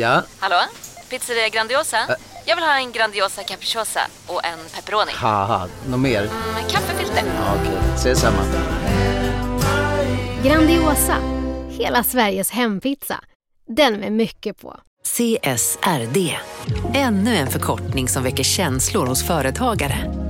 Ja? Hallå? Pizzeria Grandiosa? Jag vill ha en Grandiosa capriciosa och en pepperoni. Haha, något mer? Med kaffefilter. Ja, Okej, ses samma. Grandiosa, hela Sveriges hempizza. Den med mycket på. CSRD, ännu en förkortning som väcker känslor hos företagare.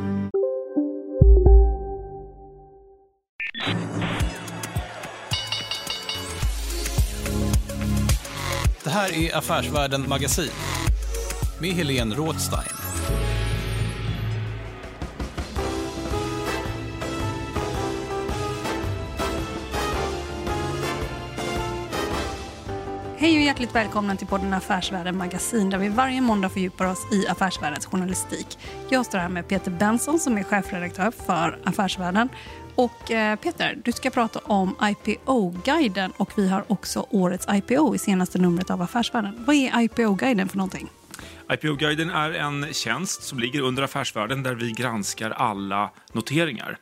Här är Affärsvärlden Magasin med Helene Rådstein. Hej och hjärtligt välkomna till podden Affärsvärlden Magasin där vi varje måndag fördjupar oss i affärsvärldens journalistik. Jag står här med Peter Benson som är chefredaktör för Affärsvärlden. Och eh, Peter, du ska prata om IPO-guiden och vi har också årets IPO i senaste numret av Affärsvärlden. Vad är IPO-guiden för någonting? IPO-guiden är en tjänst som ligger under Affärsvärlden där vi granskar alla noteringar.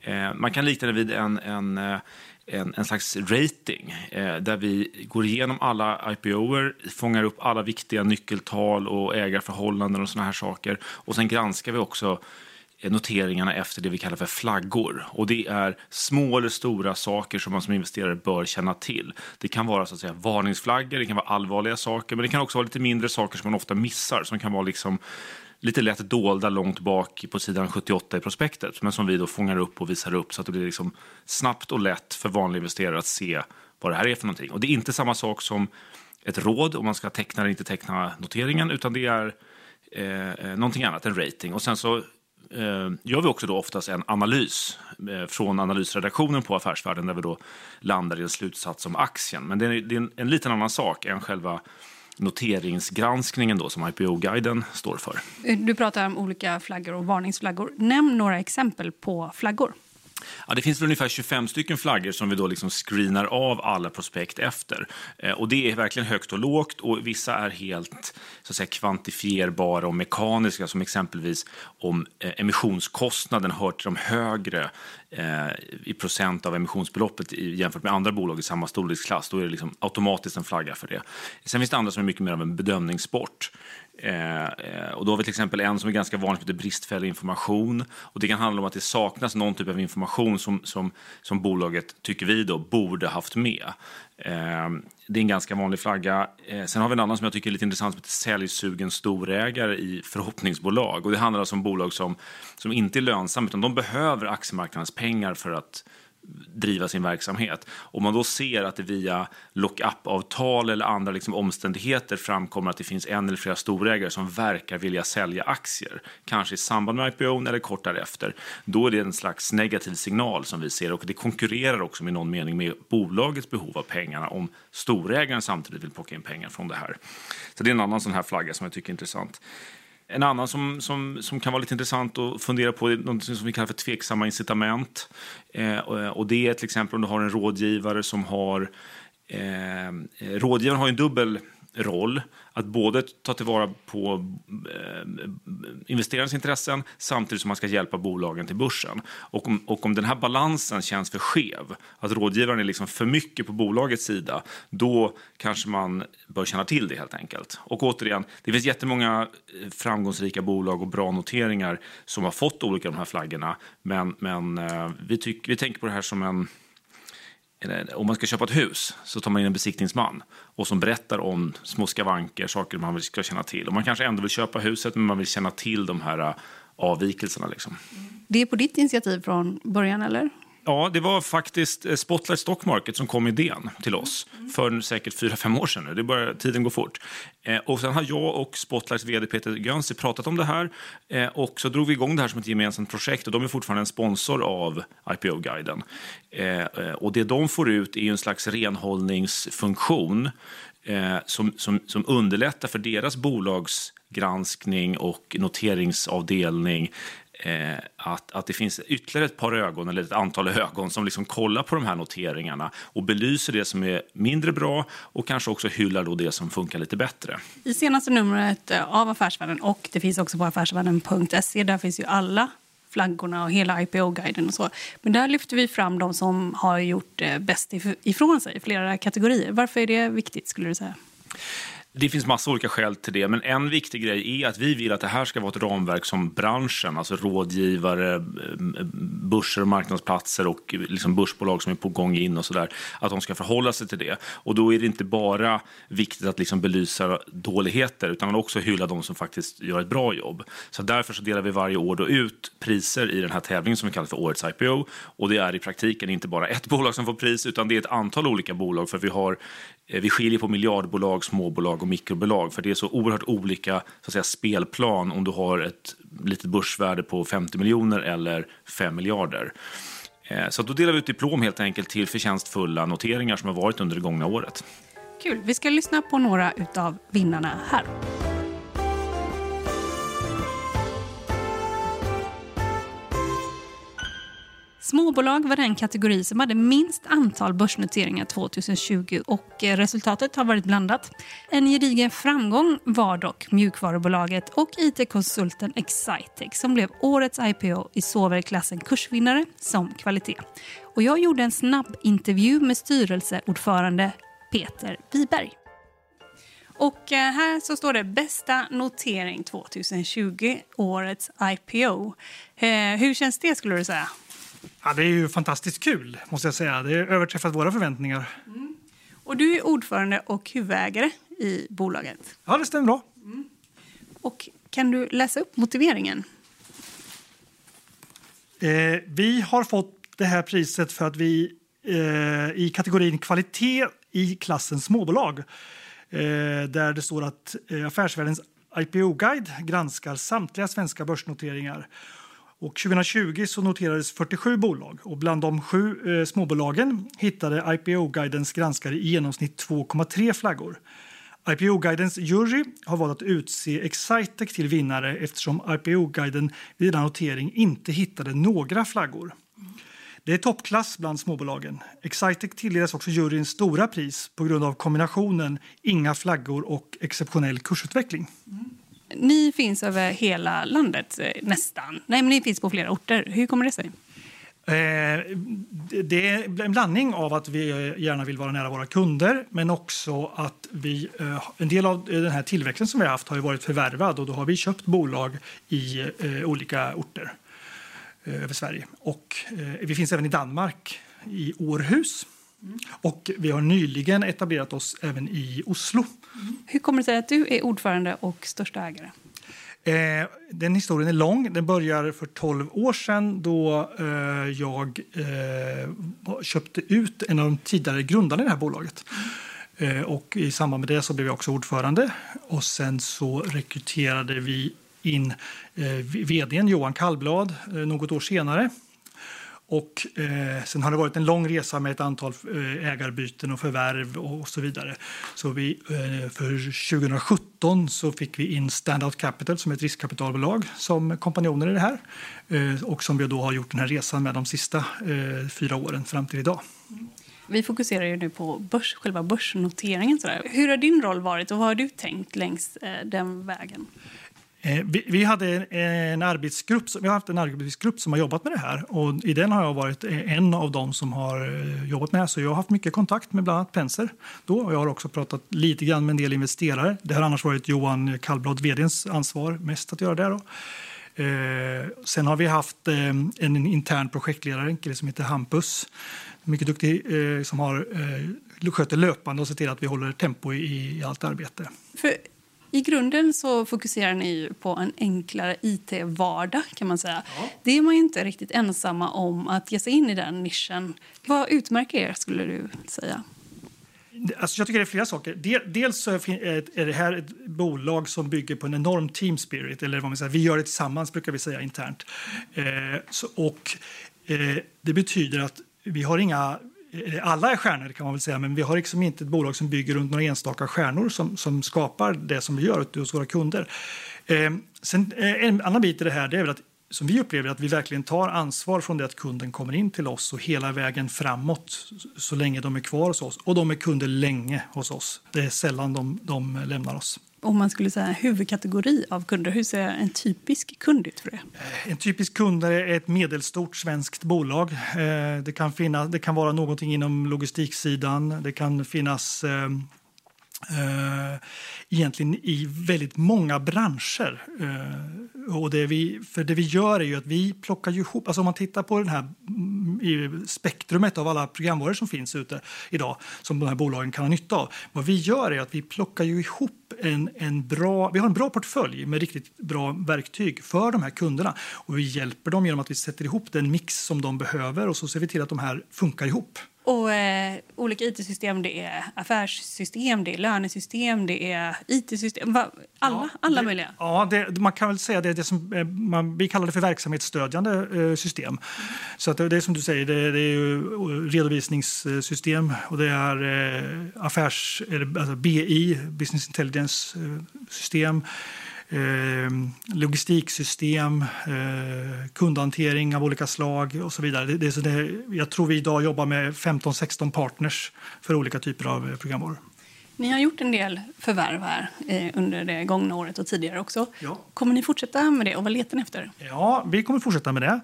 Eh, man kan likna det vid en, en, eh, en, en slags rating där vi går igenom alla IPOer, fångar upp alla viktiga nyckeltal och ägarförhållanden och såna här saker. Och sen granskar vi också noteringarna efter det vi kallar för flaggor. Och det är små eller stora saker som man som investerare bör känna till. Det kan vara så att säga varningsflaggor, det kan vara allvarliga saker, men det kan också vara lite mindre saker som man ofta missar, som kan vara liksom lite lätt dolda långt bak på sidan 78 i prospektet, men som vi då fångar upp och visar upp så att det blir liksom snabbt och lätt för vanliga investerare att se vad det här är för någonting. Och det är inte samma sak som ett råd om man ska teckna eller inte teckna noteringen, utan det är eh, eh någonting annat, en rating. Och sen så Eh, gör vi också då oftast en analys eh, från analysredaktionen på Affärsvärlden där vi då landar i en slutsats om aktien. Men det är, det är en, en liten annan sak än själva noteringsgranskningen då som IPO-guiden står för. Eh, du pratar om olika flaggor och varningsflaggor. Nämn några exempel på flaggor. Ja, det finns väl ungefär 25 stycken flaggor som vi då liksom screenar av alla prospekt efter. Eh, och det är verkligen högt och lågt och vissa är helt så att säga, kvantifierbara och mekaniska som exempelvis om eh, emissionskostnaden hör till de högre eh, i procent av emissionsbeloppet i, jämfört med andra bolag i samma storleksklass. Då är det liksom automatiskt en flagga för det. Sen finns det andra som är mycket mer av en bedömningssport. Eh, eh, och då har vi till exempel en som är ganska vanlig som heter bristfällig information. Och det kan handla om att det saknas någon typ av information som, som, som bolaget, tycker vi då, borde haft med. Eh, det är en ganska vanlig flagga. Eh, sen har vi en annan som jag tycker är lite intressant som heter säljsugen storägare i förhoppningsbolag. Och det handlar alltså om bolag som, som inte är lönsamma utan de behöver aktiemarknadens pengar för att driva sin verksamhet. Om man då ser att det via lock-up-avtal eller andra liksom omständigheter framkommer att det finns en eller flera storägare som verkar vilja sälja aktier, kanske i samband med IPO eller kort därefter, då är det en slags negativ signal som vi ser och det konkurrerar också med någon mening med bolagets behov av pengarna om storägaren samtidigt vill plocka in pengar från det här. Så det är en annan sån här flagga som jag tycker är intressant. En annan som, som, som kan vara lite intressant att fundera på är något som vi kallar för tveksamma incitament. Eh, och det är till exempel om du har en rådgivare som har... Eh, eh rådgivaren har en dubbel roll. Att både ta tillvara på eh, investerarens intressen samtidigt som man ska hjälpa bolagen till börsen. Och om, och om den här balansen känns för skev, att rådgivaren är liksom för mycket på bolagets sida, då kanske man bör känna till det helt enkelt. Och återigen, det finns jättemånga eh, framgångsrika bolag och bra noteringar som har fått olika de här flaggorna, men, men eh, vi, tyck, vi tänker på det här som en om man ska köpa ett hus så tar man in en besiktningsman och som berättar om små skavanker, saker man ska känna till. Och man kanske ändå vill köpa huset men man vill känna till de här äh, avvikelserna. Liksom. Det är på ditt initiativ från början, eller? Ja, det var faktiskt eh, Spotlight Stock Market som kom idén till oss för säkert fyra fem år sedan nu. Det börjar, tiden går fort. Eh, och sen har jag och Spotlights vd Peter Gönsi pratat om det här eh, och så drog vi igång det här som ett gemensamt projekt och de är fortfarande en sponsor av IPO-guiden. Eh, eh, och det de får ut är en slags renhållningsfunktion eh, som, som, som underlättar för deras bolagsgranskning och noteringsavdelning eh, att, att det finns ytterligare ett par ögon, eller ett antal ögon, som liksom kollar på de här noteringarna och belyser det som är mindre bra och kanske också hyllar då det som funkar lite bättre. I senaste numret eh, av Affärsvärlden, och det finns också på affärsvärlden.se, där finns ju alla flaggorna och hela IPO-guiden och så. Men där lyfter vi fram de som har gjort eh, bäst ifrån sig, i flera kategorier. Varför är det viktigt skulle du säga? Det finns massa olika skäl till det, men en viktig grej är att vi vill att det här ska vara ett ramverk som branschen, alltså rådgivare, eh, börser och marknadsplatser och liksom börsbolag som är på gång in och sådär, att de ska förhålla sig till det. Och då är det inte bara viktigt att liksom belysa dåligheter, utan också hylla de som faktiskt gör ett bra jobb. Så därför så delar vi varje år då ut priser i den här tävlingen som vi kallar för Årets IPO. Och det är i praktiken inte bara ett bolag som får pris, utan det är ett antal olika bolag, för vi har Eh, vi skiljer på miljardbolag, småbolag och mikrobolag för det är så oerhört olika så att säga, spelplan om du har ett litet börsvärde på 50 miljoner eller 5 miljarder. Eh, så då delar vi ut diplom helt enkelt till förtjänstfulla noteringar som har varit under det gångna året. Kul. Vi ska lyssna på några av vinnarna här. Småbolag var den kategori som hade minst antal börsnoteringar 2020 och eh, resultatet har varit blandat. En gedigen framgång var dock mjukvarubolaget och it-konsulten Excitec som blev årets IPO i såväl klassen kursvinnare som kvalitet. Och jag gjorde en snabb intervju med styrelseordförande Peter Wiberg. Och eh, här så står det bästa notering 2020, årets IPO. Eh, hur känns det skulle du säga? Ja, det är ju fantastiskt kul, måste jag säga. Det har överträffat våra förväntningar. Mm. Och du är ordförande och huvudägare i bolaget. Ja, det stämmer bra. Mm. Och kan du läsa upp motiveringen? Eh, vi har fått det här priset för att vi eh, i kategorin kvalitet i klassen småbolag eh, där det står att eh, Affärsvärldens IPO-guide granskar samtliga svenska börsnoteringar och 2020 så noterades 47 bolag och bland de sju eh, småbolagen hittade IPO-guidens granskare i genomsnitt 2,3 flaggor. IPO-guidens jury har valt att utse Excitec till vinnare eftersom IPO-guiden vid denna notering inte hittade några flaggor. Det är toppklass bland småbolagen. Excitec tilldelas också juryns stora pris på grund av kombinationen inga flaggor och exceptionell kursutveckling. Mm. Ni finns över hela landet, eh, nästan. Nej, men ni finns på flera orter. Hur kommer det sig? Eh, det är en blandning av att vi gärna vill vara nära våra kunder men också att vi, eh, en del av den här tillväxten som vi har haft har varit förvärvad och då har vi köpt bolag i olika orter över Sverige. Och vi finns även i Danmark, i Århus. Och vi har nyligen etablerat oss även i Oslo. Hur kommer det sig att du är ordförande och största ägare? Eh, den historien är lång. Den börjar för 12 år sedan då eh, jag eh, köpte ut en av de tidigare grundarna i det här bolaget. Eh, och I samband med det så blev jag också ordförande. Och Sen så rekryterade vi in eh, vdn Johan Kallblad eh, något år senare och eh, sen har det varit en lång resa med ett antal eh, ägarbyten och förvärv och, och så vidare. Så vi, eh, för 2017 så fick vi in Standout Capital som är ett riskkapitalbolag som kompanjoner i det här eh, och som vi då har gjort den här resan med de sista eh, fyra åren fram till idag. Vi fokuserar ju nu på börs, själva börsnoteringen. Sådär. Hur har din roll varit och vad har du tänkt längs eh, den vägen? Eh, vi, vi, hade en arbetsgrupp, vi har haft en arbetsgrupp som har jobbat med det här och i den har jag varit eh, en av dem som har eh, jobbat med det. här. Så jag har haft mycket kontakt med bland annat Penser då och jag har också pratat lite grann med en del investerare. Det har annars varit Johan Kallblad, vdns ansvar mest att göra det. Då. Eh, sen har vi haft eh, en intern projektledare, en kille som heter Hampus, mycket duktig, eh, som har, eh, sköter löpande och ser till att vi håller tempo i, i allt arbete. För i grunden så fokuserar ni på en enklare IT-vardag. kan man säga. Ja. Det är man inte riktigt ensamma om att ge sig in i den nischen. Vad utmärker er, skulle du säga? Alltså jag tycker det är flera saker. Dels är det här ett bolag som bygger på en enorm team spirit. Eller vad man säger. Vi gör det tillsammans, brukar vi säga internt. Eh, och, eh, det betyder att vi har inga Eh, alla är stjärnor kan man väl säga, men vi har liksom inte ett bolag som bygger runt några enstaka stjärnor som, som skapar det som vi gör ute hos våra kunder. Eh, sen, eh, en annan bit i det här det är väl att som vi upplever att vi verkligen tar ansvar från det att kunden kommer in till oss och hela vägen framåt så länge de är kvar hos oss. Och de är kunder länge hos oss. Det är sällan de, de lämnar oss. Om man skulle säga huvudkategori av kunder, hur ser en typisk kund ut för det? En typisk kund är ett medelstort svenskt bolag. Eh, det kan, finnas, det kan vara någonting inom logistiksidan. Det kan finnas eh, eh, egentligen i väldigt många branscher. Eh, och det vi, för det vi gör är ju att vi plockar ihop, alltså om man tittar på den här mm, i spektrumet av alla programvaror som finns ute idag som de här bolagen kan ha nytta av. Vad vi gör är att vi plockar ju ihop en, en bra, vi har en bra portfölj med riktigt bra verktyg för de här kunderna och vi hjälper dem genom att vi sätter ihop den mix som de behöver och så ser vi till att de här funkar ihop. Och eh, olika it-system, det är affärssystem, det är lönesystem, det är it-system, alla, ja, alla det, möjliga? Ja, det, man kan väl säga det, det som eh, man, vi kallar det för verksamhetsstödjande eh, system. Mm. Så att det är som du säger, det, det är redovisningssystem och det är eh, affärs, alltså BI, Business Intelligence eh, system Ehm, logistiksystem, eh, kundhantering av olika slag och så vidare. Det, det, så det, jag tror vi idag jobbar med 15-16 partners för olika typer av eh, programvaror. Ni har gjort en del förvärv här eh, under det gångna året och tidigare också. Ja. Kommer ni fortsätta med det och vad letar ni efter? Ja, vi kommer fortsätta med det.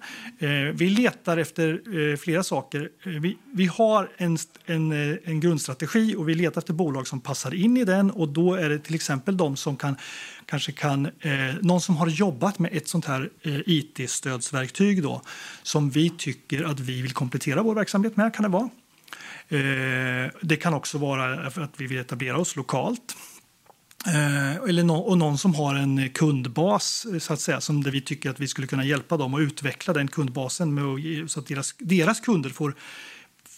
Eh, vi letar efter eh, flera saker. Vi, vi har en, en, en grundstrategi och vi letar efter bolag som passar in i den och då är det till exempel de som kan kanske kan, eh, någon som har jobbat med ett sånt här eh, IT-stödsverktyg då, som vi tycker att vi vill komplettera vår verksamhet med, kan det vara. Eh, det kan också vara för att vi vill etablera oss lokalt. Eh, eller no och någon som har en kundbas så att säga, som där vi tycker att vi skulle kunna hjälpa dem att utveckla den kundbasen med att, så att deras, deras kunder får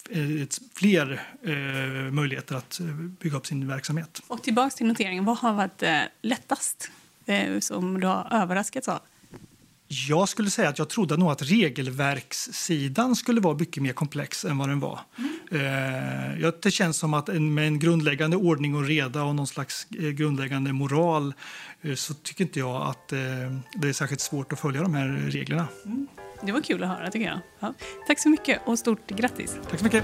eh, fler eh, möjligheter att bygga upp sin verksamhet. Och tillbaka till noteringen, vad har varit eh, lättast eh, som du har överraskats av? Jag skulle säga att jag trodde nog att regelverkssidan skulle vara mycket mer komplex än vad den var. Mm. det känns som att med en grundläggande ordning och reda och någon slags eh, grundläggande moral eh, så tycker inte jag att det är särskilt svårt att följa de här reglerna. Mm. Det var kul att höra tycker jag. Ja. Tack så mycket och stort grattis. Tack så mycket.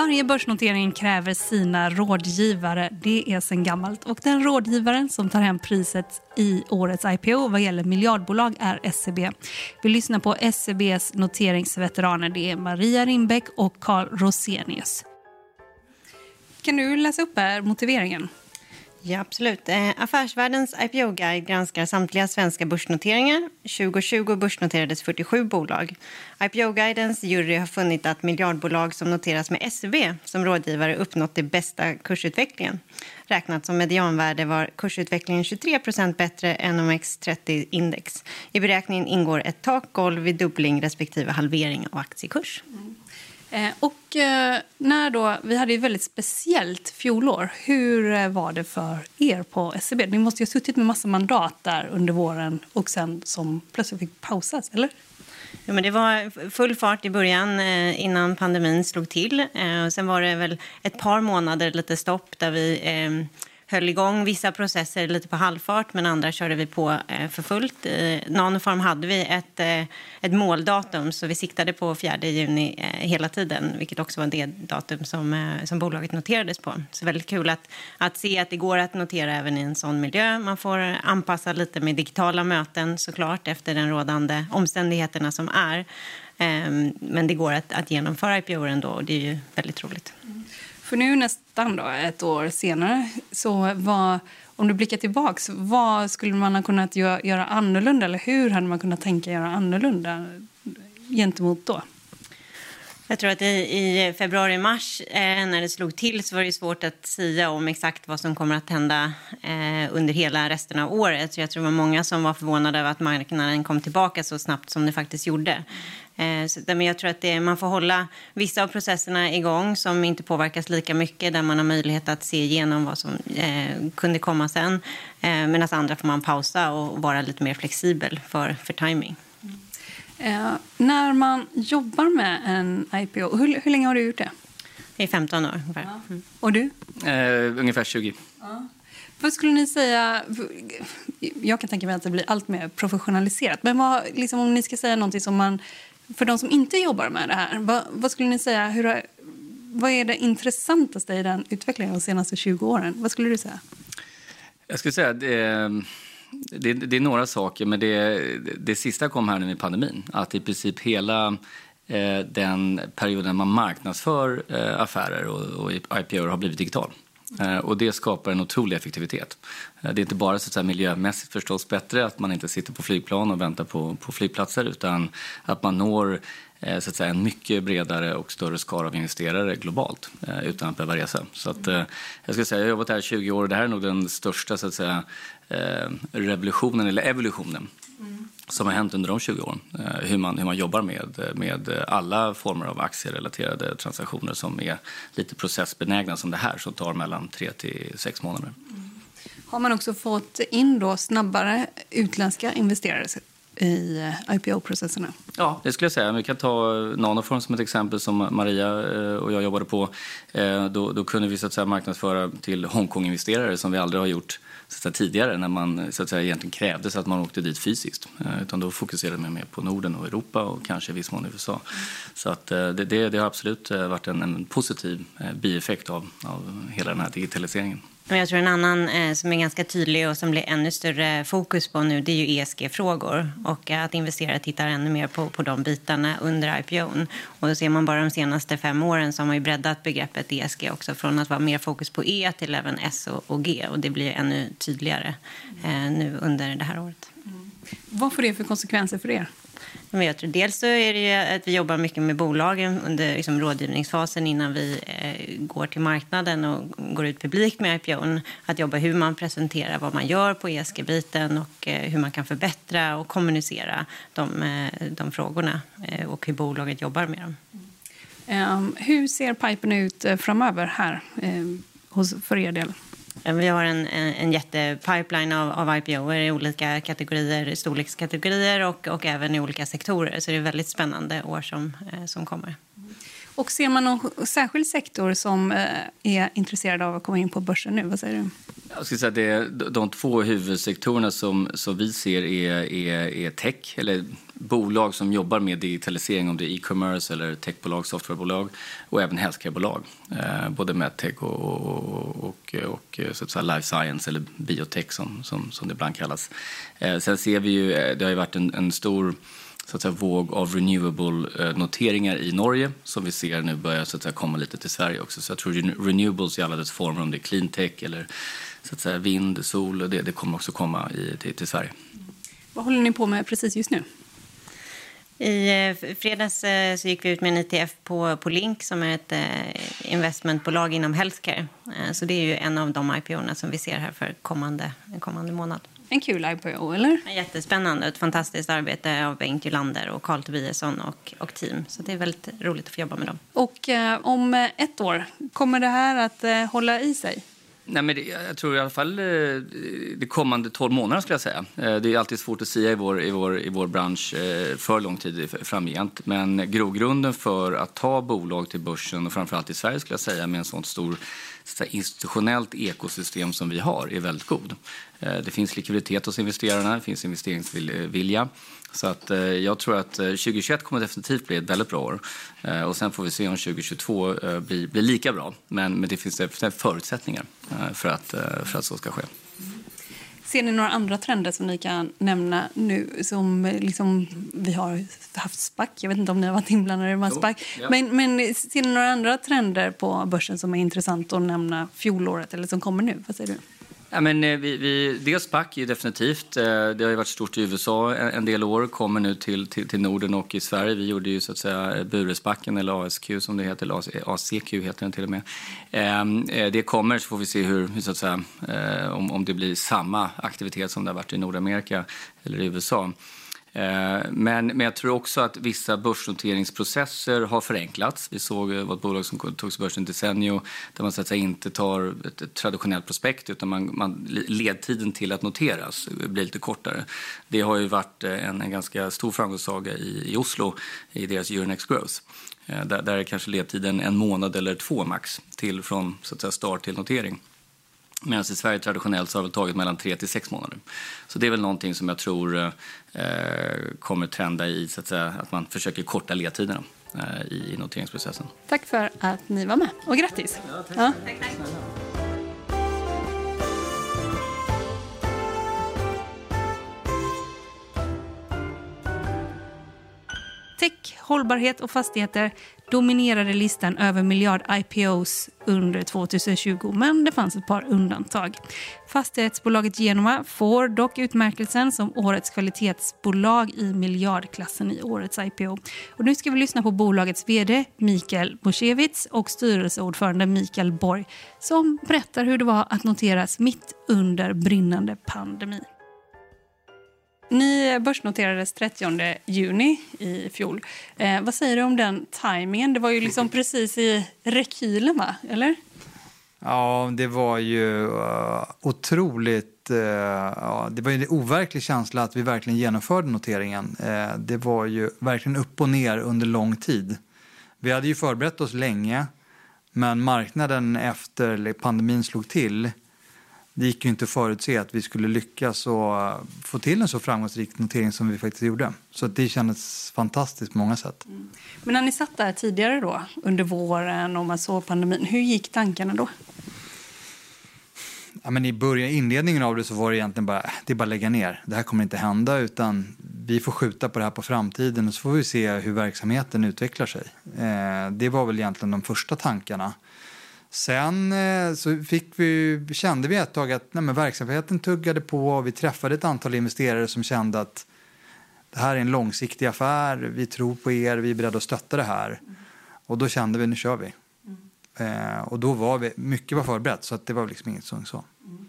Varje börsnotering kräver sina rådgivare. Det är sen gammalt. Och den rådgivaren som tar hem priset i årets IPO vad gäller miljardbolag är SEB. Vi lyssnar på SEBs noteringsveteraner. Det är Maria Rimbeck och Carl Rosenius. Kan du läsa upp här motiveringen? Ja, absolut. Eh, Affärsvärldens IPO-guide granskar samtliga svenska börsnoteringar. 2020 börsnoterades 47 bolag. IPO-guidens jury har funnit att miljardbolag som noteras med SEB som rådgivare uppnått den bästa kursutvecklingen. Räknat som medianvärde var kursutvecklingen 23 bättre än OMX30-index. I beräkningen ingår ett takgolv vid dubbling respektive halvering av aktiekurs. Mm. Eh, och eh, när då, vi hade ett väldigt speciellt fjolår. Hur eh, var det för er på SCB? Ni måste ju ha suttit med massa mandat där under våren och sen som plötsligt fick pausas, eller? Ja, men det var full fart i början innan pandemin slog till. sen var det väl ett par månader lite stopp där vi höll igång vissa processer lite på halvfart, men andra körde vi på eh, för fullt. Eh, I Nanoform hade vi ett, eh, ett måldatum, så vi siktade på 4 juni eh, hela tiden, vilket också var det datum som, eh, som bolaget noterades på. Så väldigt kul att, att se att det går att notera även i en sån miljö. Man får anpassa lite med digitala möten såklart efter den rådande omständigheterna som är. Ehm, men det går att, att genomföra IPO ändå och det är ju väldigt roligt. Mm. För nu nästan då, ett år senare, så var, om du blickar tillbaks, vad skulle man ha kunnat göra annorlunda? Eller hur hade man kunnat tänka göra annorlunda gentemot då? Jag tror att i, i februari-mars eh, när det slog till så var det svårt att säga om exakt vad som kommer att hända eh, under hela resten av året. Så jag tror det var många som var förvånade över att marknaden kom tillbaka så snabbt som det faktiskt gjorde. Eh, så, men jag tror att det, man får hålla vissa av processerna igång som inte påverkas lika mycket där man har möjlighet att se igenom vad som eh, kunde komma sen. Eh, Medan andra får man pausa och vara lite mer flexibel för, för timing. Eh, när man jobbar med en IPO, hur, hur länge har du gjort det? Det är 15 år. Ja. Mm. Och du? Eh, ungefär 20. Ja. Vad skulle ni säga... Jag kan tänka mig att det blir allt mer professionaliserat. Men vad, liksom, om ni ska säga någonting som man... För de som inte jobbar med det här, vad, vad skulle ni säga... Hur, vad är det intressantaste i den utvecklingen de senaste 20 åren? Vad skulle du säga? Jag skulle säga att det, det, det är några saker, men det, det sista kom här nu med pandemin. Att i princip hela eh, den perioden man marknadsför eh, affärer och, och IPO har blivit digital. Eh, och det skapar en otrolig effektivitet. Eh, det är inte bara så att säga, miljömässigt förstås bättre att man inte sitter på flygplan och väntar på, på flygplatser utan att man når eh, så att säga, en mycket bredare och större skara av investerare globalt utan att behöva resa. Så att, jag, ska säga, jag har jobbat här i 20 år och det här är nog den största så att säga, revolutionen eller evolutionen mm. som har hänt under de 20 åren. Hur man, hur man jobbar med, med alla former av aktierelaterade transaktioner som är lite processbenägna som det här som tar mellan tre till sex månader. Mm. Har man också fått in då snabbare utländska investerare i eh, IPO-processerna? Ja, det skulle jag säga. Vi kan ta Nanoform som ett exempel som Maria eh, och jag jobbade på. Eh, då, då kunde vi så att säga, marknadsföra till Hongkong-investerare som vi aldrig har gjort säga, tidigare när man så att säga, egentligen krävdes att man åkte dit fysiskt. Eh, utan då fokuserade man mer på Norden och Europa och kanske i viss mån USA. Så att, eh, det, det, det, har absolut eh, varit en, en positiv bieffekt av, av hela den här digitaliseringen. Jag tror en annan eh, som är ganska tydlig och som blir ännu större fokus på nu det är ju ESG-frågor och att investerare tittar ännu mer på, på de bitarna under IPOn. Och då ser man bara de senaste fem åren så har man ju breddat begreppet ESG också från att vara mer fokus på E till även S och, och G och det blir ännu tydligare eh, nu under det här året. Mm. Vad får det för konsekvenser för er? Men jag tror dels så är det att vi jobbar mycket med bolagen under liksom rådgivningsfasen innan vi eh, går till marknaden och går ut publikt med IPOn. Att jobba hur man presenterar vad man gör på ESG-biten och eh, hur man kan förbättra och kommunicera de, eh, de frågorna eh, och hur bolaget jobbar med dem. Um, hur ser pipen ut eh, framöver här eh, hos, för er del? Eh, vi har en, en jättepipeline av, av IPOer i olika kategorier, storlekskategorier och, och även i olika sektorer. Så det är väldigt spännande år som, eh, som kommer. Och ser man någon särskild sektor som eh, är intresserad av att komma in på börsen nu? Vad säger du? Jag skulle säga det de två huvudsektorerna som, som vi ser är, är, är tech, eller bolag som jobbar med digitalisering, om det är e-commerce eller techbolag, softwarebolag och även healthcarebolag. Eh, både medtech och, och, och, och, eh, så att säga life science eller biotech som, som, som det ibland kallas. Eh, sen ser vi ju, eh, det har ju varit en, en stor så att säga, våg av renewable-noteringar i Norge som vi ser nu börjar så att säga, komma lite till Sverige också. Så jag tror renewables i alla dess former, om det är clean tech eller så att säga, vind, sol, det, det kommer också komma i, till, till Sverige. Vad håller ni på med precis just nu? I eh, fredags eh, så gick vi ut med en ETF på, på Link som är ett eh, investmentbolag inom healthcare. Så det är ju en av de IPO som vi ser här för kommande, kommande månad. En kul IPO, eller? Jättespännande. Ett fantastiskt arbete av Bengt Julander och Carl Tobiasson och, och team. Så det är väldigt roligt att få jobba med dem. Och eh, om ett år, kommer det här att eh, hålla i sig? Nej, men det, jag tror i alla fall eh, de kommande 12 månaderna skulle jag säga. Eh, det är alltid svårt att säga i vår, i vår, i vår bransch eh, för lång tid framgent. Men grogrunden för att ta bolag till börsen och framförallt i Sverige skulle jag säga med en sån stor så institutionellt ekosystem som vi har är väldigt god. Det finns likviditet hos investerarna, det finns investeringsvilja. Så att, eh, jag tror att 2021 eh, kommer definitivt bli ett väldigt bra år. Eh, och sen får vi se om 2022 blir, blir lika bra. Men, men det finns förutsättningar för att, för att så ska ske. Ser ni några andra trender som ni kan nämna nu? Som liksom, vi har haft SPAC. Jag vet inte om ni har varit inblandade i SPAC. Ja. Men, men ser ni några andra trender på börsen som är intressant att nämna fjolåret eller som kommer nu? Vad säger du? Ja, men, eh, vi, vi, dels SPAC ju definitivt. Eh, det har ju varit stort i USA en del år, kommer nu till, till, till Norden och i Sverige. Vi gjorde ju så att säga eh, Buresbacken eller ASQ som det heter, eller ACQ heter den till och med. Ehm, det kommer så får vi se hur så att säga, om, om det blir samma aktivitet som det har varit i Nordamerika eller i USA. Eh, men, men jag tror också att vissa börsnoteringsprocesser har förenklats. Vi såg eh, ett bolag som togs börsen Desenio där man så att säga, inte tar ett, ett traditionellt prospekt utan man, man, ledtiden till att noteras blir lite kortare. Det har ju varit eh, en, en ganska stor framgångssaga i, i Oslo i deras Euronext Growth. Där, där är kanske ledtiden en månad eller två max till från så att säga, start till notering. Medan i Sverige traditionellt så har det tagit mellan tre till sex månader. Så det är väl någonting som jag tror eh, kommer trenda i så att, säga, att man försöker korta ledtiderna eh, i noteringsprocessen. Tack för att ni var med och grattis. Ja, tack. Ja. tack, tack. Tech, hållbarhet och fastigheter dominerade listan över miljard IPOs under 2020, men det fanns ett par undantag. Fastighetsbolaget Genua får dock utmärkelsen som årets kvalitetsbolag i miljardklassen i årets IPO. Och nu ska vi lyssna på bolagets vd Mikael Boshevitz och styrelseordförande Mikael Borg som berättar hur det var att noteras mitt under brinnande pandemi. Ni börsnoterades 30 juni i fjol. Eh, vad säger du om den tajmingen? Det var ju liksom precis i rekylen, va? Eller? Ja, det var ju uh, otroligt... Uh, ja, det var ju en overklig känsla att vi verkligen genomförde noteringen. Uh, det var ju verkligen upp och ner under lång tid. Vi hade ju förberett oss länge, men marknaden efter pandemin slog till det gick ju inte att förutse att vi skulle lyckas och få till en så framgångsrik notering som vi faktiskt gjorde. Så det kändes fantastiskt på många sätt. Mm. Men när ni satt där tidigare då, under våren och man såg pandemin, hur gick tankarna då? Ja, men I början, inledningen av det så var det egentligen bara, det är bara lägga ner. Det här kommer inte hända utan vi får skjuta på det här på framtiden och så får vi se hur verksamheten utvecklar sig. Eh, det var väl egentligen de första tankarna. Sen eh, så fick vi, kände vi ett tag att nej, men verksamheten tuggade på och vi träffade ett antal investerare som kände att det här är en långsiktig affär, vi tror på er, vi är beredda att stötta det här. Mm. Och då kände vi, nu kör vi. Mm. Eh, och då var vi, mycket var förberett så att det var liksom inget som så. Mm.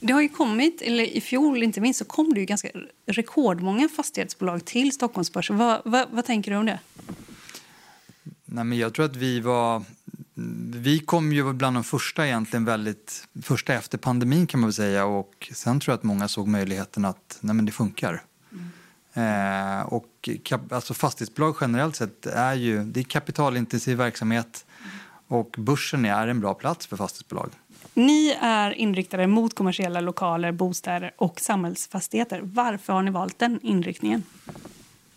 Det har ju kommit, eller i fjol inte minst, så kom det ju ganska rekordmånga fastighetsbolag till Stockholmsbörsen. Vad, vad, vad tänker du om det? Nej, men jag tror att vi var vi kom ju bland de första egentligen väldigt, första efter pandemin kan man väl säga och sen tror jag att många såg möjligheten att nej men det funkar. Eh, och kap, alltså fastighetsbolag generellt sett är ju det är kapitalintensiv verksamhet och börsen är en bra plats för fastighetsbolag. Ni är inriktade mot kommersiella lokaler, bostäder och samhällsfastigheter. Varför har ni valt den inriktningen?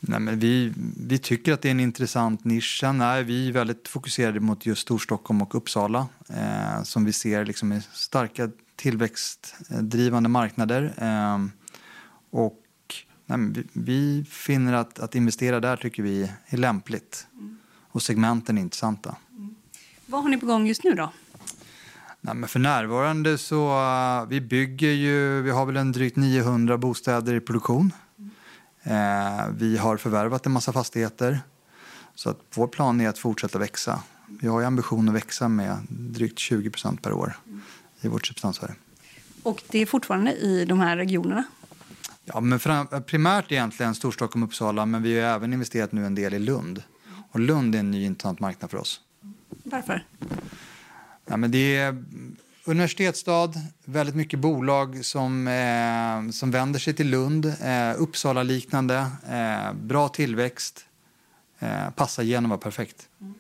Nej, men vi, vi tycker att det är en intressant nisch. Sen är vi väldigt fokuserade mot just Storstockholm och Uppsala eh, som vi ser liksom är starka tillväxtdrivande marknader. Eh, och nej, vi, vi, finner att, att investera där tycker vi är lämpligt och segmenten är intressanta. Mm. Vad har ni på gång just nu då? Nej, men för närvarande så uh, vi bygger ju, vi har väl en drygt 900 bostäder i produktion. Eh, vi har förvärvat en massa fastigheter. Så att vår plan är att fortsätta växa. Vi har ambition att växa med drygt 20 procent per år i vårt substansvärde. Och det är fortfarande i de här regionerna? Ja, men primärt egentligen Storstockholm och Uppsala, men vi har även investerat nu en del i Lund. Och Lund är en ny intressant marknad för oss. Varför? Ja, men det är universitetsstad, väldigt mycket bolag som, eh, som vänder sig till Lund, eh, Uppsala-liknande, eh, bra tillväxt, eh, passar Genova perfekt. Mm.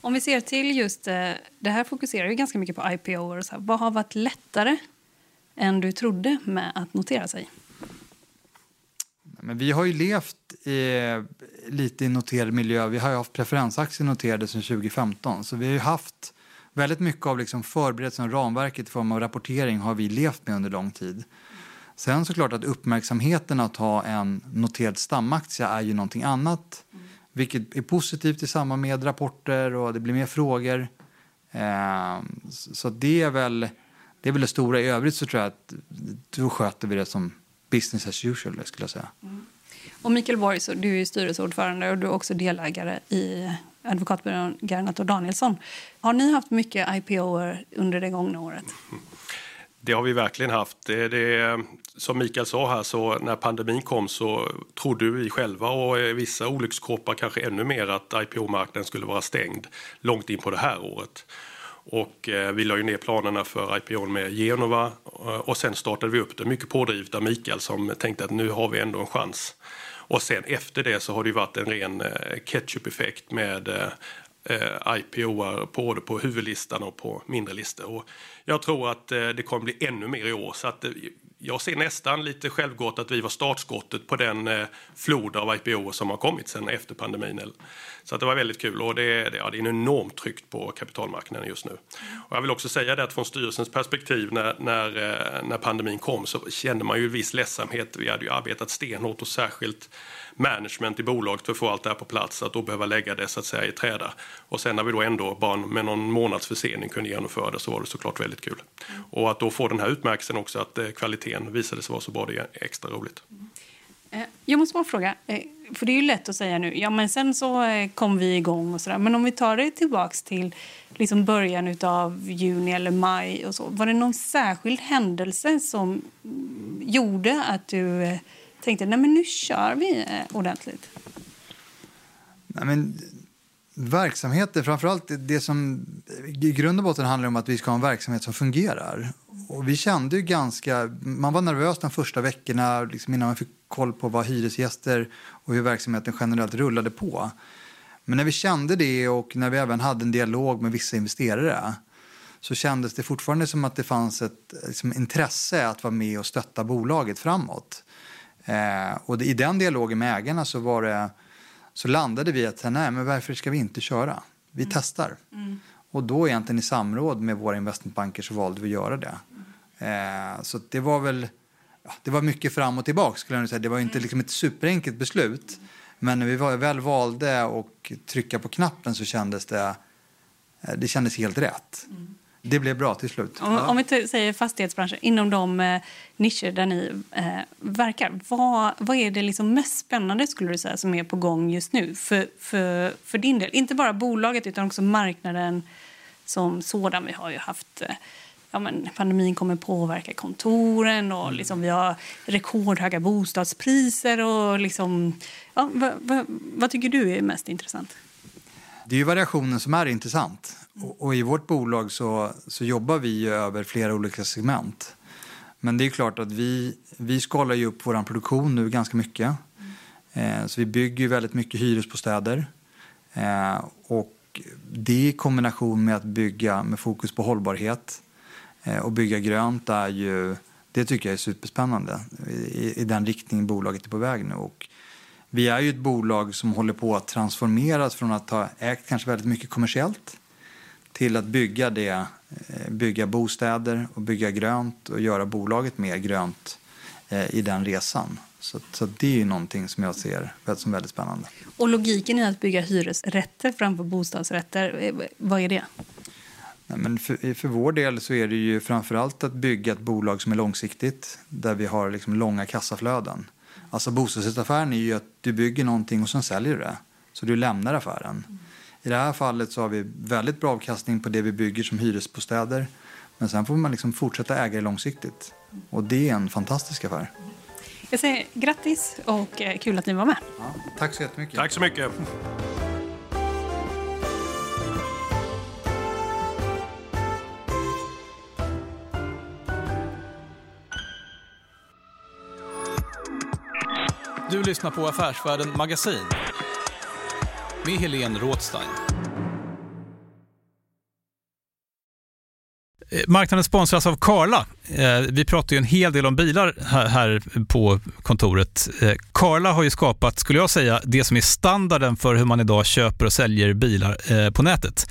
Om vi ser till just, eh, det här fokuserar ju ganska mycket på IPO. Och så här. Vad har varit lättare än du trodde med att notera sig? Men vi har ju levt i, lite i noterad miljö. Vi har ju haft preferensaktier noterade sedan 2015. Så vi har ju haft väldigt mycket av liksom förberedelsen och ramverket i form av rapportering har vi levt med under lång tid. Sen såklart att uppmärksamheten att ha en noterad stamaktie är ju någonting annat. Mm. Vilket är positivt i samband med rapporter och det blir mer frågor. Eh, så det är, väl, det är väl det stora. I övrigt så tror jag att då sköter vi det som business as usual skulle jag säga. Mm. Och Mikael Borg, så du är styrelseordförande och du är också delägare i advokatbyrån Gernat och Danielsson. Har ni haft mycket IPO under det gångna året? Det har vi verkligen haft. Det, det, som Mikael sa här, så när pandemin kom så trodde vi själva och vissa olyckskorpar kanske ännu mer att IPO-marknaden skulle vara stängd långt in på det här året. Och eh, vi la ju ner planerna för IPO med Genova eh, och sen startade vi upp det mycket pådrivet av Mikael som tänkte att nu har vi ändå en chans. Och sen efter det så har det varit en ren eh, ketchup-effekt med eh, eh IPO både på huvudlistan och på mindre listor. Och jag tror att eh, det kommer bli ännu mer i år. Så att jag ser nästan lite självgott att vi var startskottet på den flod av IPO som har kommit sen efter pandemin. Så att det var väldigt kul och det, det, ja, det är en enormt tryck på kapitalmarknaden just nu. Och jag vill också säga det att från styrelsens perspektiv när, när, eh, när pandemin kom så kände man ju viss ledsamhet. Vi hade ju arbetat stenhårt och särskilt management i bolaget för att få allt det här på plats. Att då behöva lägga det så att säga i träda. Och sen när vi då ändå bara med någon månads försening kunde genomföra det så var det såklart väldigt kul. Och att då få den här utmärkelsen också att eh, kvaliteten visade sig vara så bra, det är extra roligt. Mm. Eh, jag måste bara fråga, eh, för det är ju lätt att säga nu, ja men sen så eh, kom vi igång och sådär. Men om vi tar det tillbaks till liksom början av juni eller maj och så. Var det någon särskild händelse som gjorde att du tänkte nej men nu kör vi ordentligt? Nej, men, verksamheter, framförallt det som i grund och botten handlar om att vi ska ha en verksamhet som fungerar. Och vi kände ju ganska, man var nervös de första veckorna liksom innan man fick koll på vad hyresgäster och hur verksamheten generellt rullade på. Men när vi kände det och när vi även hade en dialog med vissa investerare så kändes det fortfarande som att det fanns ett liksom, intresse att vara med och stötta bolaget framåt. Eh, och det, i den dialogen med ägarna så, var det, så landade vi att nej, men varför ska vi inte köra? Vi mm. testar. Mm. Och då egentligen i samråd med våra investmentbanker så valde vi att göra det. Eh, så det var väl ja, det var mycket fram och tillbaka skulle jag säga. Det var inte mm. liksom ett superenkelt beslut. Men när vi väl valde att trycka på knappen så kändes det, eh, det kändes helt rätt. Mm. Det blev bra till slut. Om, om vi säger fastighetsbranschen, inom de eh, nischer där ni eh, verkar, vad, vad är det liksom mest spännande skulle du säga som är på gång just nu för, för, för din del? Inte bara bolaget utan också marknaden som sådan. Vi har ju haft eh, ja, men pandemin kommer påverka kontoren och mm. liksom, vi har rekordhöga bostadspriser. Och liksom, ja, vad, vad, vad tycker du är mest intressant? Det är variationen som är intressant. Och, och, i vårt bolag så, så jobbar vi över flera olika segment. Men det är klart att vi, vi skalar ju upp vår produktion nu ganska mycket. Eh, så vi bygger väldigt mycket hyresbostäder. Eh, och det i kombination med att bygga med fokus på hållbarhet Eh, och bygga grönt är ju, det tycker jag är superspännande i, i den riktning bolaget är på väg nu. Och vi är ju ett bolag som håller på att transformeras från att ha ägt kanske väldigt mycket kommersiellt till att bygga det, eh, bygga bostäder och bygga grönt och göra bolaget mer grönt eh, i den resan. Så, så det är ju någonting som jag ser som väldigt spännande. Och logiken i att bygga hyresrätter framför bostadsrätter, vad är det? Nej, men för, för vår del så är det ju framförallt att bygga ett bolag som är långsiktigt, där vi har liksom långa kassaflöden. Alltså bostadsrättsaffären är ju att du bygger någonting och sen säljer du det. Så du lämnar affären. I det här fallet så har vi väldigt bra avkastning på det vi bygger som hyresbostäder. Men sen får man liksom fortsätta äga det långsiktigt. Och det är en fantastisk affär. Jag säger grattis och eh, kul att ni var med. Ja, tack så jättemycket. Tack så mycket. Du lyssnar på Affärsvärlden Magasin med Helene Rådstein. Eh, marknaden sponsras av Karla. Eh, vi pratar ju en hel del om bilar här på kontoret. Eh, Karla har ju skapat, skulle jag säga, det som är standarden för hur man idag köper och säljer bilar på nätet.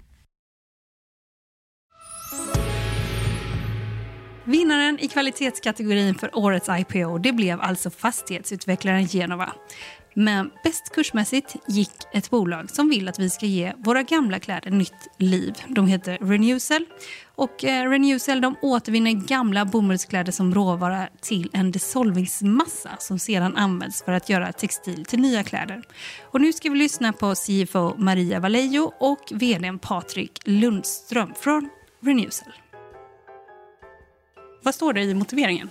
Vinnaren i kvalitetskategorin för årets IPO det blev alltså fastighetsutvecklaren Genova. Men bäst kursmässigt gick ett bolag som vill att vi ska ge våra gamla kläder nytt liv. De heter Renewcell. Och eh, Renewcell de återvinner gamla bomullskläder som råvara till en dissolvingsmassa som sedan används för att göra textil till nya kläder. Och nu ska vi lyssna på CFO Maria Vallejo och vd Patrik Lundström från Renewcell. Vad står det i motiveringen?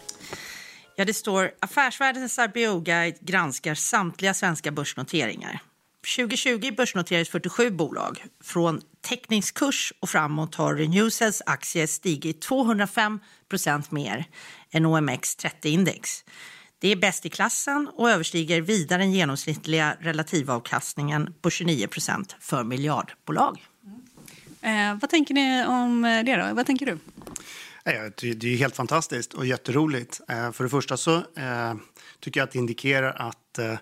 Ja, det står Affärsvärldens IPO-guide granskar samtliga svenska börsnoteringar. 2020 börsnoterades 47 bolag. Från teckningskurs och framåt har Renewcells aktier stigit 205 procent mer än OMX30-index. Det är bäst i klassen och överstiger vida den genomsnittliga relativavkastningen på 29 procent för miljardbolag. Mm. Eh, vad tänker ni om det? då? Vad tänker du? Det är helt fantastiskt och jätteroligt. Eh, för det första så eh, tycker jag att det indikerar att eh,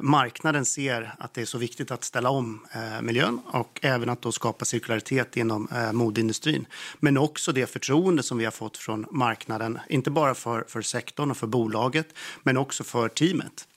marknaden ser att det är så viktigt att ställa om miljön och även att då skapa cirkularitet inom modeindustrin. Men också det förtroende som vi har fått från marknaden, inte bara för, för sektorn och för bolaget, men också för teamet.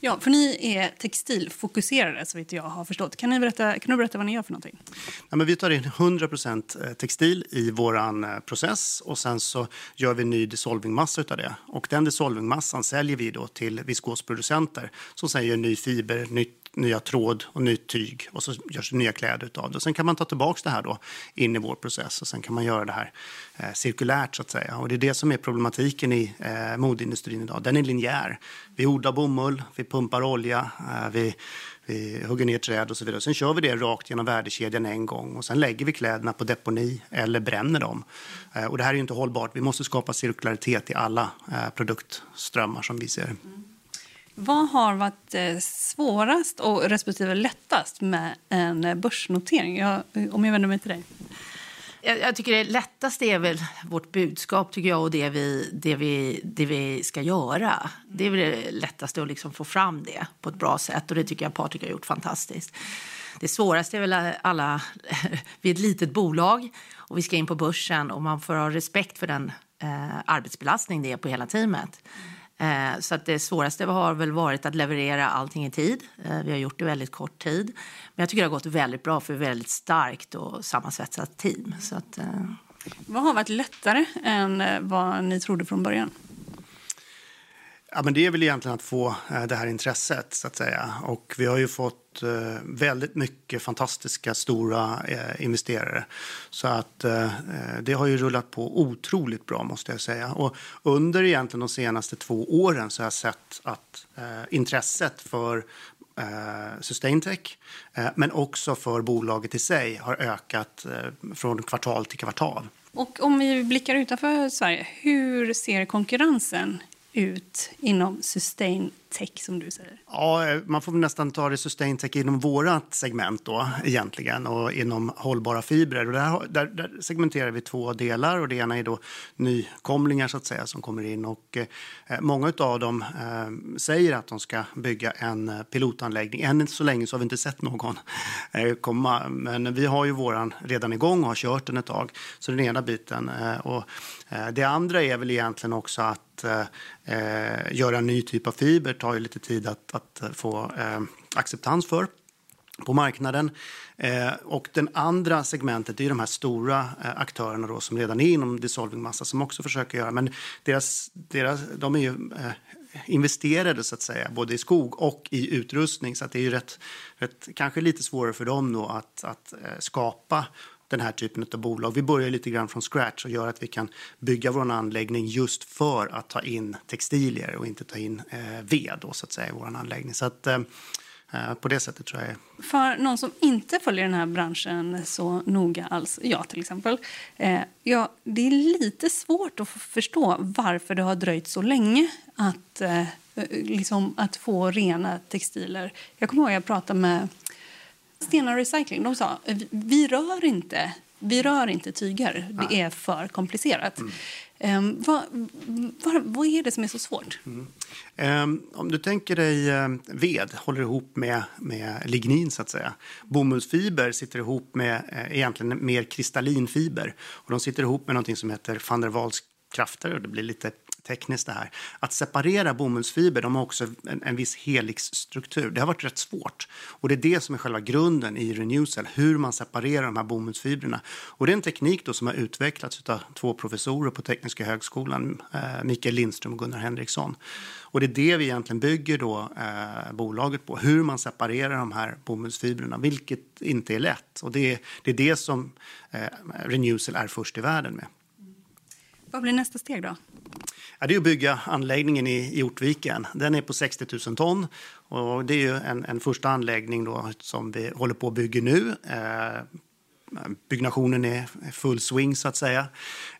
Ja, för ni är textilfokuserade så vitt jag har förstått. Kan, ni berätta, kan du berätta vad ni gör för någonting? Ja, men vi tar in 100 eh, textil i vår eh, process och sen så gör vi en ny dissolvingmassa av det. Och den dissolvingmassan säljer vi då till viskosproducenter som sen gör ny fiber, nytt nya tråd och nytt tyg och så görs nya kläder utav det. sen kan man ta tillbaka det här då in i vår process och sen kan man göra det här eh, cirkulärt så att säga. Och det är det som är problematiken i eh, modeindustrin idag. Den är linjär. Vi odlar bomull, vi pumpar olja, eh, vi vi hugger ner träd och så vidare. Sen kör vi det rakt genom värdekedjan en gång och sen lägger vi kläderna på deponi eller bränner dem. Eh, och det här är ju inte hållbart. Vi måste skapa cirkularitet i alla eh, produktströmmar som vi ser. Mm. Vad har varit eh, svårast och respektive lättast med en börsnotering? Jag, om jag vänder mig till dig. Jag, jag, tycker det lättaste är väl vårt budskap tycker jag och det vi, det vi, det vi ska göra. Det är väl det lättaste att liksom få fram det på ett bra sätt och det tycker jag Patrik har gjort fantastiskt. Det svåraste är väl alla, vi är ett litet bolag och vi ska in på börsen och man får ha respekt för den eh, arbetsbelastning det är på hela teamet. Eh, så att det svåraste har väl varit att leverera allting i tid. Eh, vi har gjort det väldigt kort tid. Men jag tycker det har gått väldigt bra för ett väldigt starkt och sammansvetsat team. Så att, eh, Vad har varit lättare än eh, vad ni trodde från början? Ja, men det är väl egentligen att få eh, det här intresset, så att säga. Och vi har ju fått eh, väldigt mycket fantastiska, stora eh, investerare. Så att det har ju rullat på otroligt bra, måste jag säga. Och under egentligen de senaste två åren så har jag sett att intresset för Sustaintech, men också för bolaget i sig, har ökat från kvartal till kvartal. Och om vi blickar utanför Sverige, hur ser konkurrensen ut inom sustain tech som du säger? Ja, eh, man får nästan ta det sustain tech inom vårt segment då egentligen och inom hållbara fibrer. Och där, där, där, segmenterar vi två delar och det ena är då nykomlingar så att säga som kommer in och eh, många av dem eh, säger att de ska bygga en eh, pilotanläggning. Än så länge så har vi inte sett någon eh, komma, men vi har ju våran redan igång och har kört den ett tag. Så den ena biten eh, och eh, det andra är väl egentligen också att eh, eh göra en ny typ av fiber tar ju lite tid att, att eh, få eh, acceptans för på marknaden. Eh, och den andra segmentet är de här stora eh, aktörerna då, som redan är inom dissolving massa som också försöker göra, men deras, deras, de är ju eh, investerade så att säga, både i skog och i utrustning. Så att det är ju rätt, rätt, kanske lite svårare för dem då att, att eh, skapa den här typen av bolag. Vi börjar lite grann från scratch och gör att vi kan bygga vår anläggning just för att ta in textilier och inte ta in eh, ved då, så att säga, i vår anläggning. Så att, eh, eh på det sättet tror jag. För någon som inte följer den här branschen så noga alls, jag till exempel, eh, ja, det är lite svårt att förstå varför det har dröjt så länge att, eh, liksom, att få rena textiler. Jag kommer ihåg att jag pratade med Stena Recycling de sa vi rör inte, vi rör inte tyger. Det är för komplicerat. Mm. Um, vad, vad, vad, är det som är så svårt? Mm. Um, om du tänker dig um, ved håller ihop med, med lignin, så att säga. Bomullsfiber sitter ihop med uh, egentligen mer kristallinfiber. Och de sitter ihop med något som heter van der Waals krafter och det blir lite tekniskt det här. Att separera bomullsfiber, de har också en, en viss helixstruktur. Det har varit rätt svårt. Och det är det som är själva grunden i Renewcell, hur man separerar de här bomullsfibrerna. Och det är en teknik då som har utvecklats av två professorer på Tekniska högskolan, eh, Mikael Lindström och Gunnar Henriksson. Och det är det vi egentligen bygger då, eh, bolaget på, hur man separerar de här bomullsfibrerna, vilket inte är lätt. Och det är det, är det som eh, Renewcell är först i världen med. Vad blir nästa steg då? Ja, det är att bygga anläggningen i, i Ortviken. Den är på 60 000 ton. Och det är ju en, en första anläggning då, som vi håller på att bygga nu. Eh, byggnationen är full swing så att säga.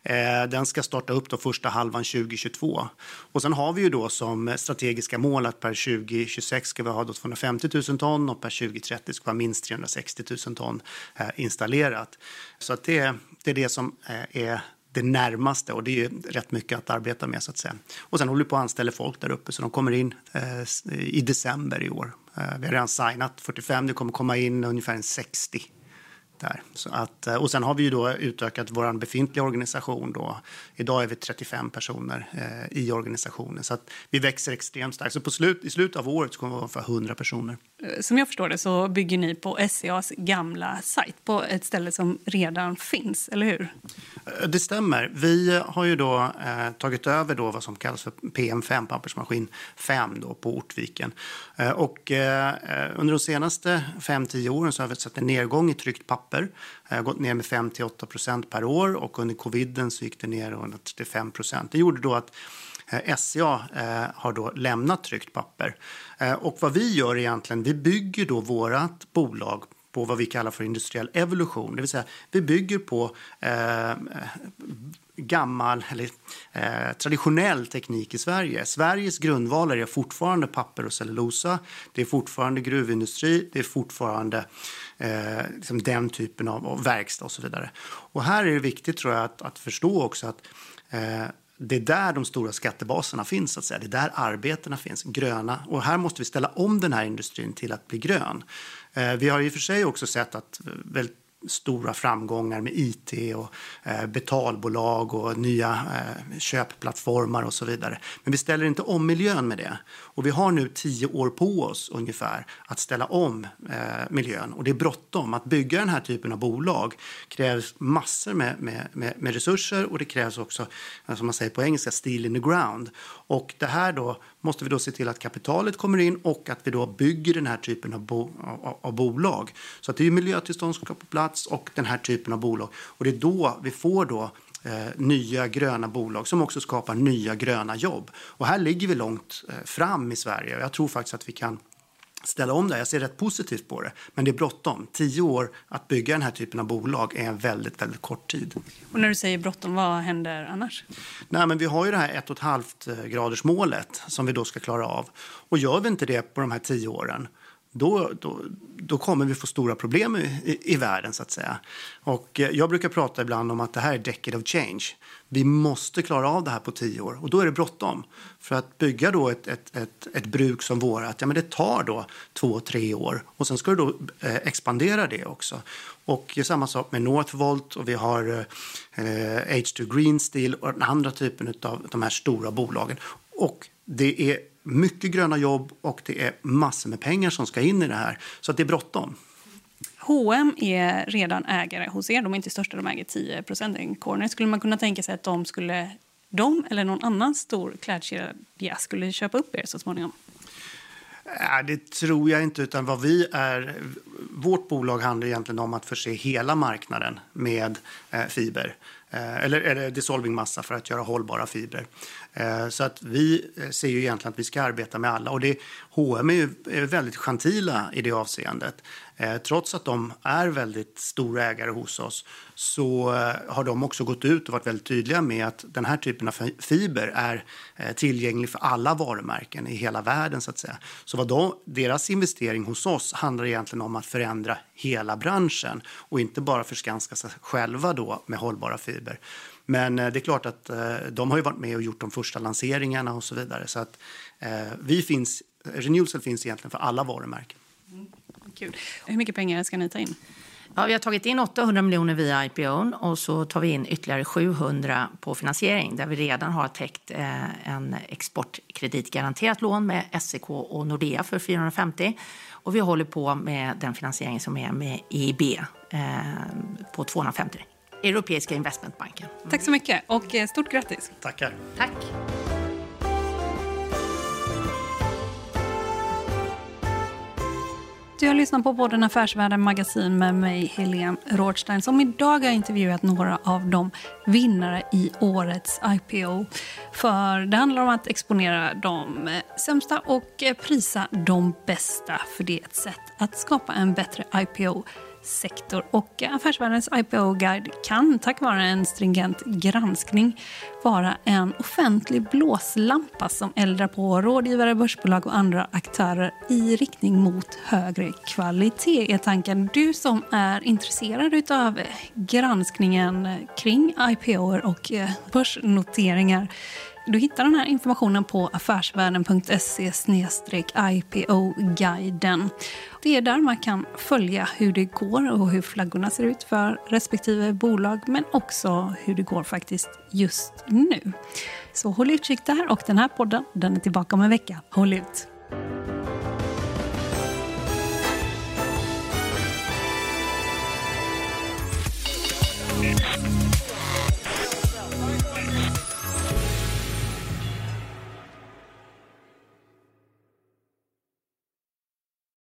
Eh, den ska starta upp då första halvan 2022. Och sen har vi ju då som strategiska mål att per 2026 ska vi ha då 250 000 ton och per 2030 ska vi ha minst 360 000 ton eh, installerat. Så att det, det är det som eh, är det närmaste och det är ju rätt mycket att arbeta med så att säga. Och sen håller vi på att anställa folk där uppe så de kommer in eh, i december i år. Eh, vi har redan signat 45, det kommer komma in ungefär en 60 där. Så att, eh, och sen har vi ju då utökat vår befintliga organisation. Då. Idag är vi 35 personer eh, i organisationen. Så att vi växer extremt starkt. Så på slut, i slutet av året kommer vi vara ungefär 100 personer. Som jag förstår det så bygger ni på SCAs gamla sajt på ett ställe som redan finns, eller hur? Eh, det stämmer. Vi har ju då eh, tagit över då vad som kallas för PM5, pappersmaskin 5 då, på Ortviken. Eh, och, eh, eh under de senaste 5-10 åren så har vi sett en nedgång i tryckt papper. Det har gått ner med 5-8 procent per år och under coviden så gick det ner under 35 procent. Det gjorde då att Eh, SCA eh, har då lämnat tryckt papper. Eh, och vad vi gör egentligen, vi bygger då vårt bolag på vad vi kallar för industriell evolution. Det vill säga, vi bygger på eh, gammal eller eh, traditionell teknik i Sverige. Sveriges grundvalar är fortfarande papper och cellulosa. Det är fortfarande gruvindustri. Det är fortfarande eh, liksom den typen av, av verkstad och så vidare. Och här är det viktigt tror jag att, att förstå också att eh, det är där de stora skattebaserna finns. Att säga. Det är där arbetena finns, gröna. Och här måste vi ställa om den här industrin till att bli grön. Eh, vi har i och för sig också sett att väldigt stora framgångar med IT och eh, betalbolag och nya eh, köpplattformar och så vidare. Men vi ställer inte om miljön med det. Och vi har nu tio år på oss ungefär att ställa om eh, miljön. Och det är bråttom. Att bygga den här typen av bolag krävs massor med, med, med, med resurser och det krävs också, eh, som man säger på engelska, steel in the ground. Och det här då måste vi då se till att kapitalet kommer in och att vi då bygger den här typen av, bo, av, av bolag. Så att det är miljötillstånd som ska på plats och den här typen av bolag. Och det är då vi får då eh, nya gröna bolag som också skapar nya gröna jobb. Och här ligger vi långt eh, fram i Sverige och jag tror faktiskt att vi kan ställa om det. Jag ser rätt positivt på det. Men det är bråttom. Tio år att bygga den här typen av bolag är en väldigt, väldigt kort tid. Och när du säger bråttom, vad händer annars? Nej, men vi har ju det här 1,5 graders målet som vi då ska klara av. Och gör vi inte det på de här tio åren då, då, då kommer vi få stora problem i, i, i, världen. så att säga. Och eh, jag brukar prata ibland om att det här är decade of change. Vi måste klara av det här på tio år och då är det bråttom. För att bygga då ett, ett, ett, ett bruk som vårt, ja, men det tar då två, tre år och sen ska du då eh, expandera det också. Och samma sak med Northvolt och vi har eh, H2 Green Steel och den andra typen av de här stora bolagen. Och det är mycket gröna jobb och det är massor med pengar som ska in i det här. Så det är bråttom. H&M är redan ägare hos er. De är inte största, de äger 10 procent. Corner. Skulle man kunna tänka sig att de skulle de eller någon annan stor klädkedja skulle köpa upp er så småningom? Ja, det tror jag inte. utan vad vi är, Vårt bolag handlar egentligen om att förse hela marknaden med eh, fiber. Eh, eller, eller dissolving massa för att göra hållbara fibrer. Eh, så att vi eh, ser ju egentligen att vi ska arbeta med alla. Och det, H&M är ju väldigt gentila i det avseendet. Eh, trots att de är väldigt stora ägare hos oss så har de också gått ut och varit väldigt tydliga med att den här typen av fiber är tillgänglig för alla varumärken i hela världen. så att säga. Så vad de, deras investering hos oss handlar egentligen om att förändra hela branschen och inte bara förskanska sig själva då med hållbara fiber. Men eh, det är klart att eh, de har ju varit med och gjort de första lanseringarna och så vidare. Så att eh, vi finns, Renewcell finns egentligen för alla varumärken. Mm, kul. Hur mycket pengar ska ni ta in? Ja, vi har tagit in 800 miljoner via IPO och så tar vi in ytterligare 700 på finansiering där vi redan har täckt en exportkreditgaranterat lån med SEK och Nordea för 450 och vi håller på med den finansiering som är med EIB på 250 Europeiska investmentbanken. Mm. Tack så mycket och eh, stort grattis. Tackar. Tack. Du har lyssnat på podden Affärsvärlden Magasin med mig, Helene Rådstein som idag har intervjuat några av de vinnare i årets IPO. För Det handlar om att exponera de sämsta och prisa de bästa. För det är ett sätt att skapa en bättre IPO sektor. Och Affärsvärldens IPO-guide kan tack vare en stringent granskning vara en offentlig blåslampa som eldar på rådgivare, börsbolag och andra aktörer i riktning mot högre kvalitet, är tanken. Du som är intresserad av granskningen kring IPO och eh, börsnoteringar du hittar den här informationen på affärsvärlden.se IPO-guiden. Det är där man kan följa hur det går och hur flaggorna ser ut för respektive bolag men också hur det går faktiskt just nu. Så håll utkik där och den här podden den är tillbaka om en vecka. Håll ut! Yeah.